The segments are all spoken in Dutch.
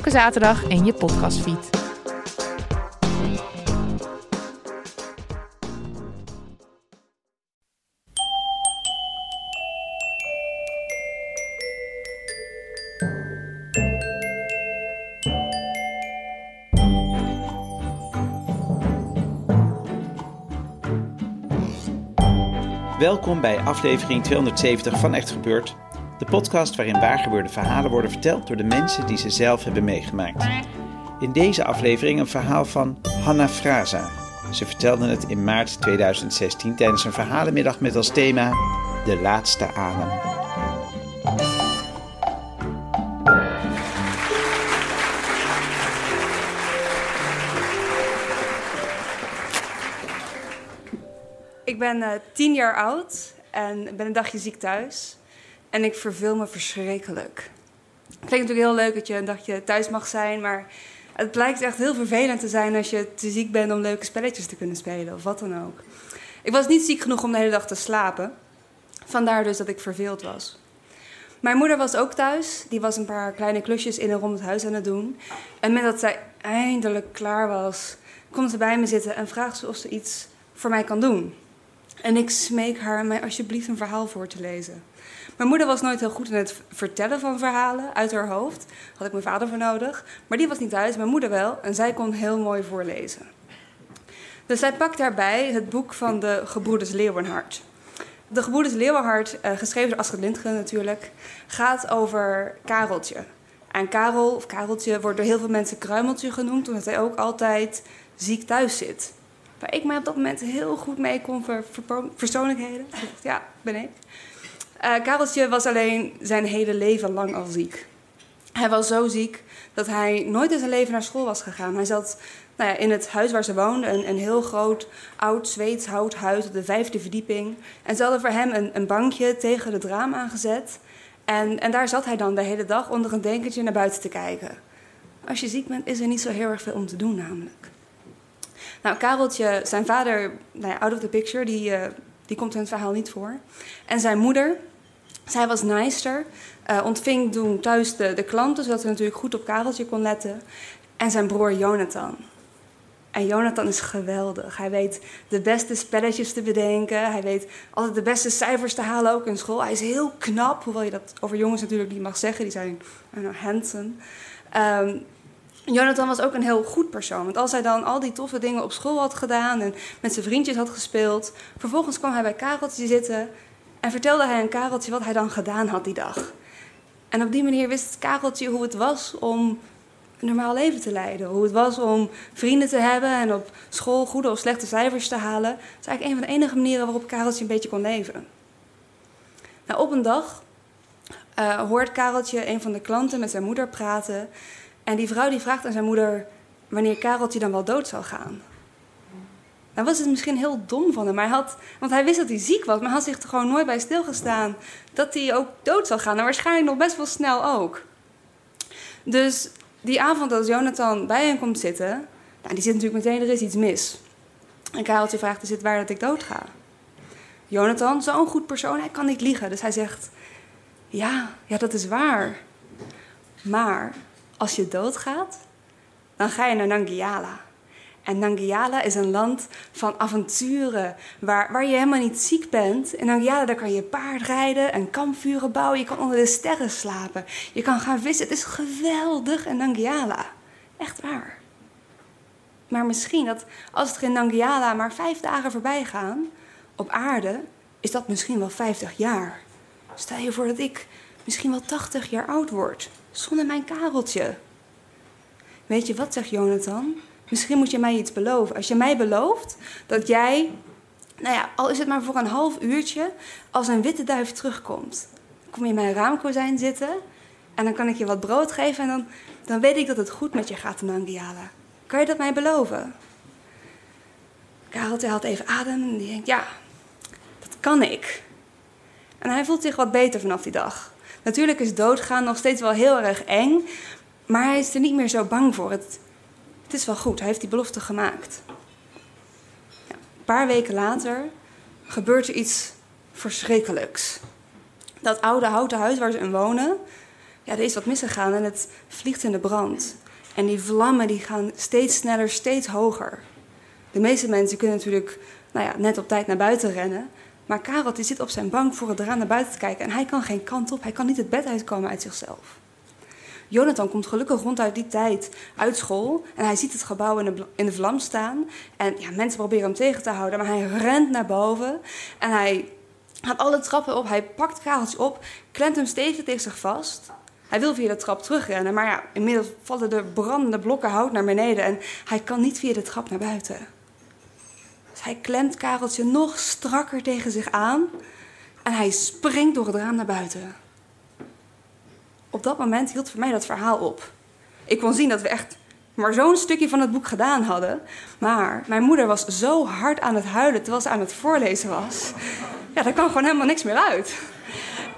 Elke zaterdag in je podcastfeed. Welkom bij aflevering 270 van Echt Gebeurd. De podcast waarin waargebeurde verhalen worden verteld door de mensen die ze zelf hebben meegemaakt. In deze aflevering een verhaal van Hanna Fraza. Ze vertelde het in maart 2016 tijdens een verhalenmiddag met als thema De Laatste Adem. Ik ben eh, tien jaar oud en ben een dagje ziek thuis. En ik verveel me verschrikkelijk. Het klinkt natuurlijk heel leuk dat je een dagje thuis mag zijn, maar het blijkt echt heel vervelend te zijn als je te ziek bent om leuke spelletjes te kunnen spelen of wat dan ook. Ik was niet ziek genoeg om de hele dag te slapen. Vandaar dus dat ik verveeld was. Mijn moeder was ook thuis. Die was een paar kleine klusjes in en rond het huis aan het doen. En met dat zij eindelijk klaar was, komt ze bij me zitten en vraagt ze of ze iets voor mij kan doen. En ik smeek haar mij alsjeblieft een verhaal voor te lezen. Mijn moeder was nooit heel goed in het vertellen van verhalen uit haar hoofd. Had ik mijn vader voor nodig. Maar die was niet thuis, mijn moeder wel. En zij kon heel mooi voorlezen. Dus zij pakt daarbij het boek van de Gebroeders Leeuwenhart. De Gebroeders Leeuwenhart, eh, geschreven door Astrid Lindgren natuurlijk, gaat over Kareltje. En Karel, of Kareltje, wordt door heel veel mensen Kruimeltje genoemd, omdat hij ook altijd ziek thuis zit. Waar ik mij op dat moment heel goed mee kon verpo- persoonlijkheden. Ja, ben ik. Eh Kareltje was alleen zijn hele leven lang al ziek. Hij was zo ziek dat hij nooit in zijn leven naar school was gegaan. Hij zat nou ja, in het huis waar ze woonden, een, een heel groot oud Zweeds houthuis op de vijfde verdieping. En ze hadden voor hem een, een bankje tegen het raam aangezet. En, en daar zat hij dan de hele dag onder een dekentje naar buiten te kijken. Als je ziek bent, is er niet zo heel erg veel om te doen namelijk. Nou, Kareltje, zijn vader, nou out of the picture, die, eh, die komt in het verhaal niet voor. En zijn moeder, zij was naaister, eh, ontving toen thuis de, de klanten, zodat ze natuurlijk goed op Kareltje kon letten. En zijn broer Jonathan. En Jonathan is geweldig. Hij weet de beste spelletjes te bedenken. Hij weet altijd de beste cijfers te halen, ook in school. Hij is heel knap, hoewel je dat over jongens natuurlijk niet mag zeggen. Die zijn know, handsome. Ehm, Jonathan was ook een heel goed persoon. Want als hij dan al die toffe dingen op school had gedaan en met zijn vriendjes had gespeeld, vervolgens kwam hij bij Kareltje zitten en vertelde hij aan Kareltje wat hij dan gedaan had die dag. En op die manier wist Kareltje hoe het was om een normaal leven te leiden. Hoe het was om vrienden te hebben en op school goede of slechte cijfers te halen. Dat is eigenlijk een van de enige manieren waarop Kareltje een beetje kon leven. Nou, op een dag eh, hoort Kareltje een van de klanten met zijn moeder praten. En die vrouw die vraagt aan zijn moeder wanneer Kareltje dan wel dood zou gaan. Dan was het misschien heel dom van hem, maar had, want hij wist dat hij ziek was, maar hij had zich er gewoon nooit bij stilgestaan dat hij ook dood zou gaan. En waarschijnlijk nog best wel snel ook. Dus die avond als Jonathan bij hem komt zitten, nou, die zit natuurlijk meteen, er is iets mis. En Kareltje vraagt, is het waar dat ik dood ga? Jonathan, zo'n goed persoon, hij kan niet liegen. Dus hij zegt, ja, ja, dat is waar. Maar als je doodgaat, dan ga je naar Nangiala. En Nangiala is een land van avonturen, waar, waar je helemaal niet ziek bent. In Nangiala daar kan je paard rijden en kampvuren bouwen, je kan onder de sterren slapen. Je kan gaan vissen, het is geweldig in Nangiala. Echt waar. Maar misschien dat als er in Nangiala maar vijf dagen voorbij gaan, op aarde, is dat misschien wel 50 jaar. Stel je voor dat ik misschien wel 80 jaar oud word, zonder mijn kareltje. Weet je wat, zegt Jonathan? Misschien moet je mij iets beloven. Als je mij belooft dat jij, nou ja, al is het maar voor een half uurtje, als een witte duif terugkomt. Kom je in mijn raamkozijn zitten En dan kan ik je wat brood geven en dan, dan weet ik dat het goed met je gaat in Nangiala. Kan je dat mij beloven? Karel haalt even adem en die denkt, ja, dat kan ik. En hij voelt zich wat beter vanaf die dag. Natuurlijk is doodgaan nog steeds wel heel erg eng, maar hij is er niet meer zo bang voor. Het, is wel goed, hij heeft die belofte gemaakt. Een paar weken later gebeurt er iets verschrikkelijks. Dat oude houten huis waar ze in wonen, ja, er is wat misgegaan en het vliegt in de brand. En die vlammen die gaan steeds sneller, steeds hoger. De meeste mensen kunnen natuurlijk nou ja, net op tijd naar buiten rennen. Maar Karel die zit op zijn bank voor het raam naar buiten te kijken. En hij kan geen kant op. Hij kan niet het bed uitkomen uit zichzelf. Jonathan komt gelukkig rond uit die tijd uit school. En hij ziet het gebouw in de, vlam staan. En ja, mensen proberen hem tegen te houden. Maar hij rent naar boven. En hij gaat alle trappen op. Hij pakt Kareltje op. Klemt hem stevig tegen zich vast. Hij wil via de trap terugrennen. Maar ja, inmiddels vallen de brandende blokken hout naar beneden. En hij kan niet via de trap naar buiten. Hij klemt Kareltje nog strakker tegen zich aan. En hij springt door het raam naar buiten op dat moment hield voor mij dat verhaal op. Ik kon zien dat we echt maar zo'n stukje van het boek gedaan hadden. Maar mijn moeder was zo hard aan het huilen terwijl ze aan het voorlezen was. Ja, daar kwam gewoon helemaal niks meer uit.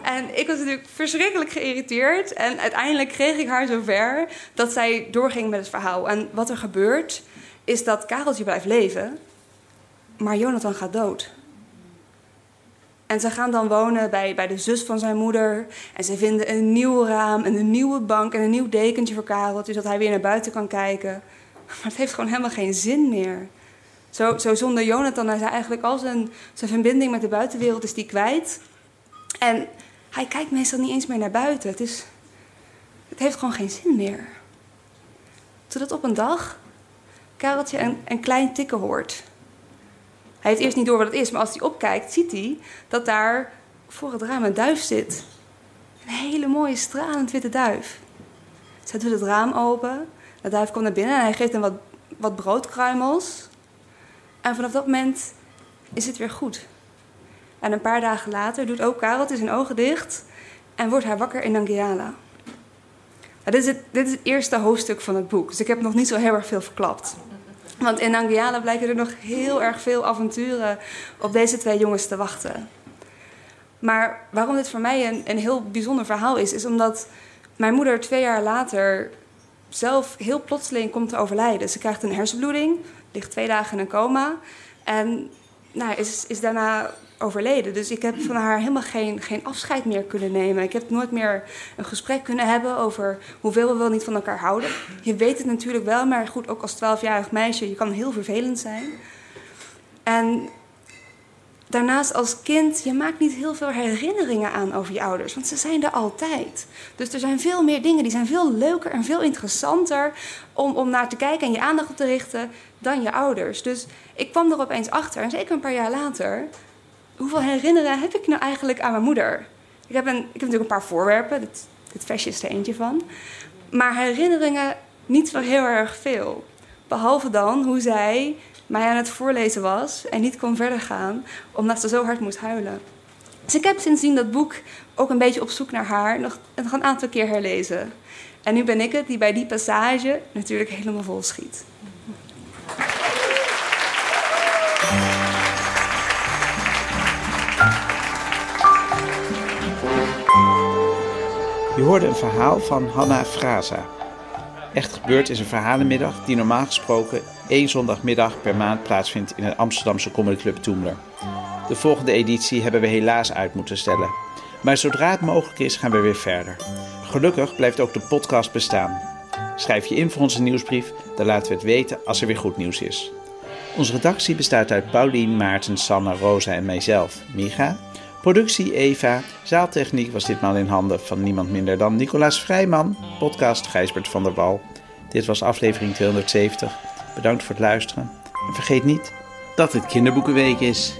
En ik was natuurlijk verschrikkelijk geïrriteerd. En uiteindelijk kreeg ik haar zover dat zij doorging met het verhaal. En wat er gebeurt, is dat Kareltje blijft leven, maar Jonathan gaat dood. En ze gaan dan wonen bij, bij de zus van zijn moeder. En ze vinden een nieuw raam en een nieuwe bank en een nieuw dekentje voor Karel. Zodat hij weer naar buiten kan kijken. Maar het heeft gewoon helemaal geen zin meer. Zo, zo zonder Jonathan is hij eigenlijk al zijn, zijn verbinding met de buitenwereld is die kwijt. En hij kijkt meestal niet eens meer naar buiten. Het, is, het heeft gewoon geen zin meer. Totdat op een dag Kareltje een, een klein tikken hoort. Hij heeft eerst niet door wat het is, maar als hij opkijkt, ziet hij dat daar voor het raam een duif zit. Een hele mooie stralend witte duif. Zij doet het raam open. De duif komt naar binnen en hij geeft hem wat, wat broodkruimels. En vanaf dat moment is het weer goed. En een paar dagen later doet ook Karel zijn ogen dicht en wordt hij wakker in Nangiala. dit, is het, dit is het eerste hoofdstuk van het boek, dus ik heb nog niet zo heel erg veel verklapt. Want in Anguilla blijken er nog heel erg veel avonturen op deze twee jongens te wachten. Maar waarom dit voor mij een, een heel bijzonder verhaal is, is omdat mijn moeder twee jaar later zelf heel plotseling komt te overlijden. Ze krijgt een hersenbloeding, ligt twee dagen in een coma en nou, is, is daarna overleden. Dus ik heb van haar helemaal geen, geen afscheid meer kunnen nemen. Ik heb nooit meer een gesprek kunnen hebben over hoeveel we wel niet van elkaar houden. Je weet het natuurlijk wel, maar goed, ook als twaalfjarig meisje, je kan heel vervelend zijn. En daarnaast als kind, je maakt niet heel veel herinneringen aan over je ouders, want ze zijn er altijd. Dus er zijn veel meer dingen, die zijn veel leuker en veel interessanter om, om naar te kijken en je aandacht op te richten dan je ouders. Dus ik kwam er opeens achter, en zeker een paar jaar later, hoeveel herinneringen heb ik nou eigenlijk aan mijn moeder? Ik heb, een, ik heb natuurlijk een paar voorwerpen, dit, dit is er eentje van. Maar herinneringen niet zo heel erg veel. Behalve dan hoe zij mij aan het voorlezen was en niet kon verder gaan, omdat ze zo hard moest huilen. Dus ik heb sindsdien dat boek ook een beetje op zoek naar haar nog, nog een aantal keer herlezen. En nu ben ik het die bij die passage natuurlijk helemaal vol schiet. Je hoorde een verhaal van Hanna Fraza. Echt gebeurd is een verhalenmiddag die normaal gesproken één zondagmiddag per maand plaatsvindt in het Amsterdamse comedyclub Toemler. De volgende editie hebben we helaas uit moeten stellen. Maar zodra het mogelijk is, gaan we weer verder. Gelukkig blijft ook de podcast bestaan. Schrijf je in voor onze nieuwsbrief, dan laten we het weten als er weer goed nieuws is. Onze redactie bestaat uit Paulien, Maarten, Sanne, Rosa en mijzelf, Miga. Productie Eva, zaaltechniek was ditmaal in handen van niemand minder dan Nicolaas Vrijman, podcast Gijsbert van der Wal. Dit was aflevering 270. Bedankt voor het luisteren en vergeet niet dat het kinderboekenweek is.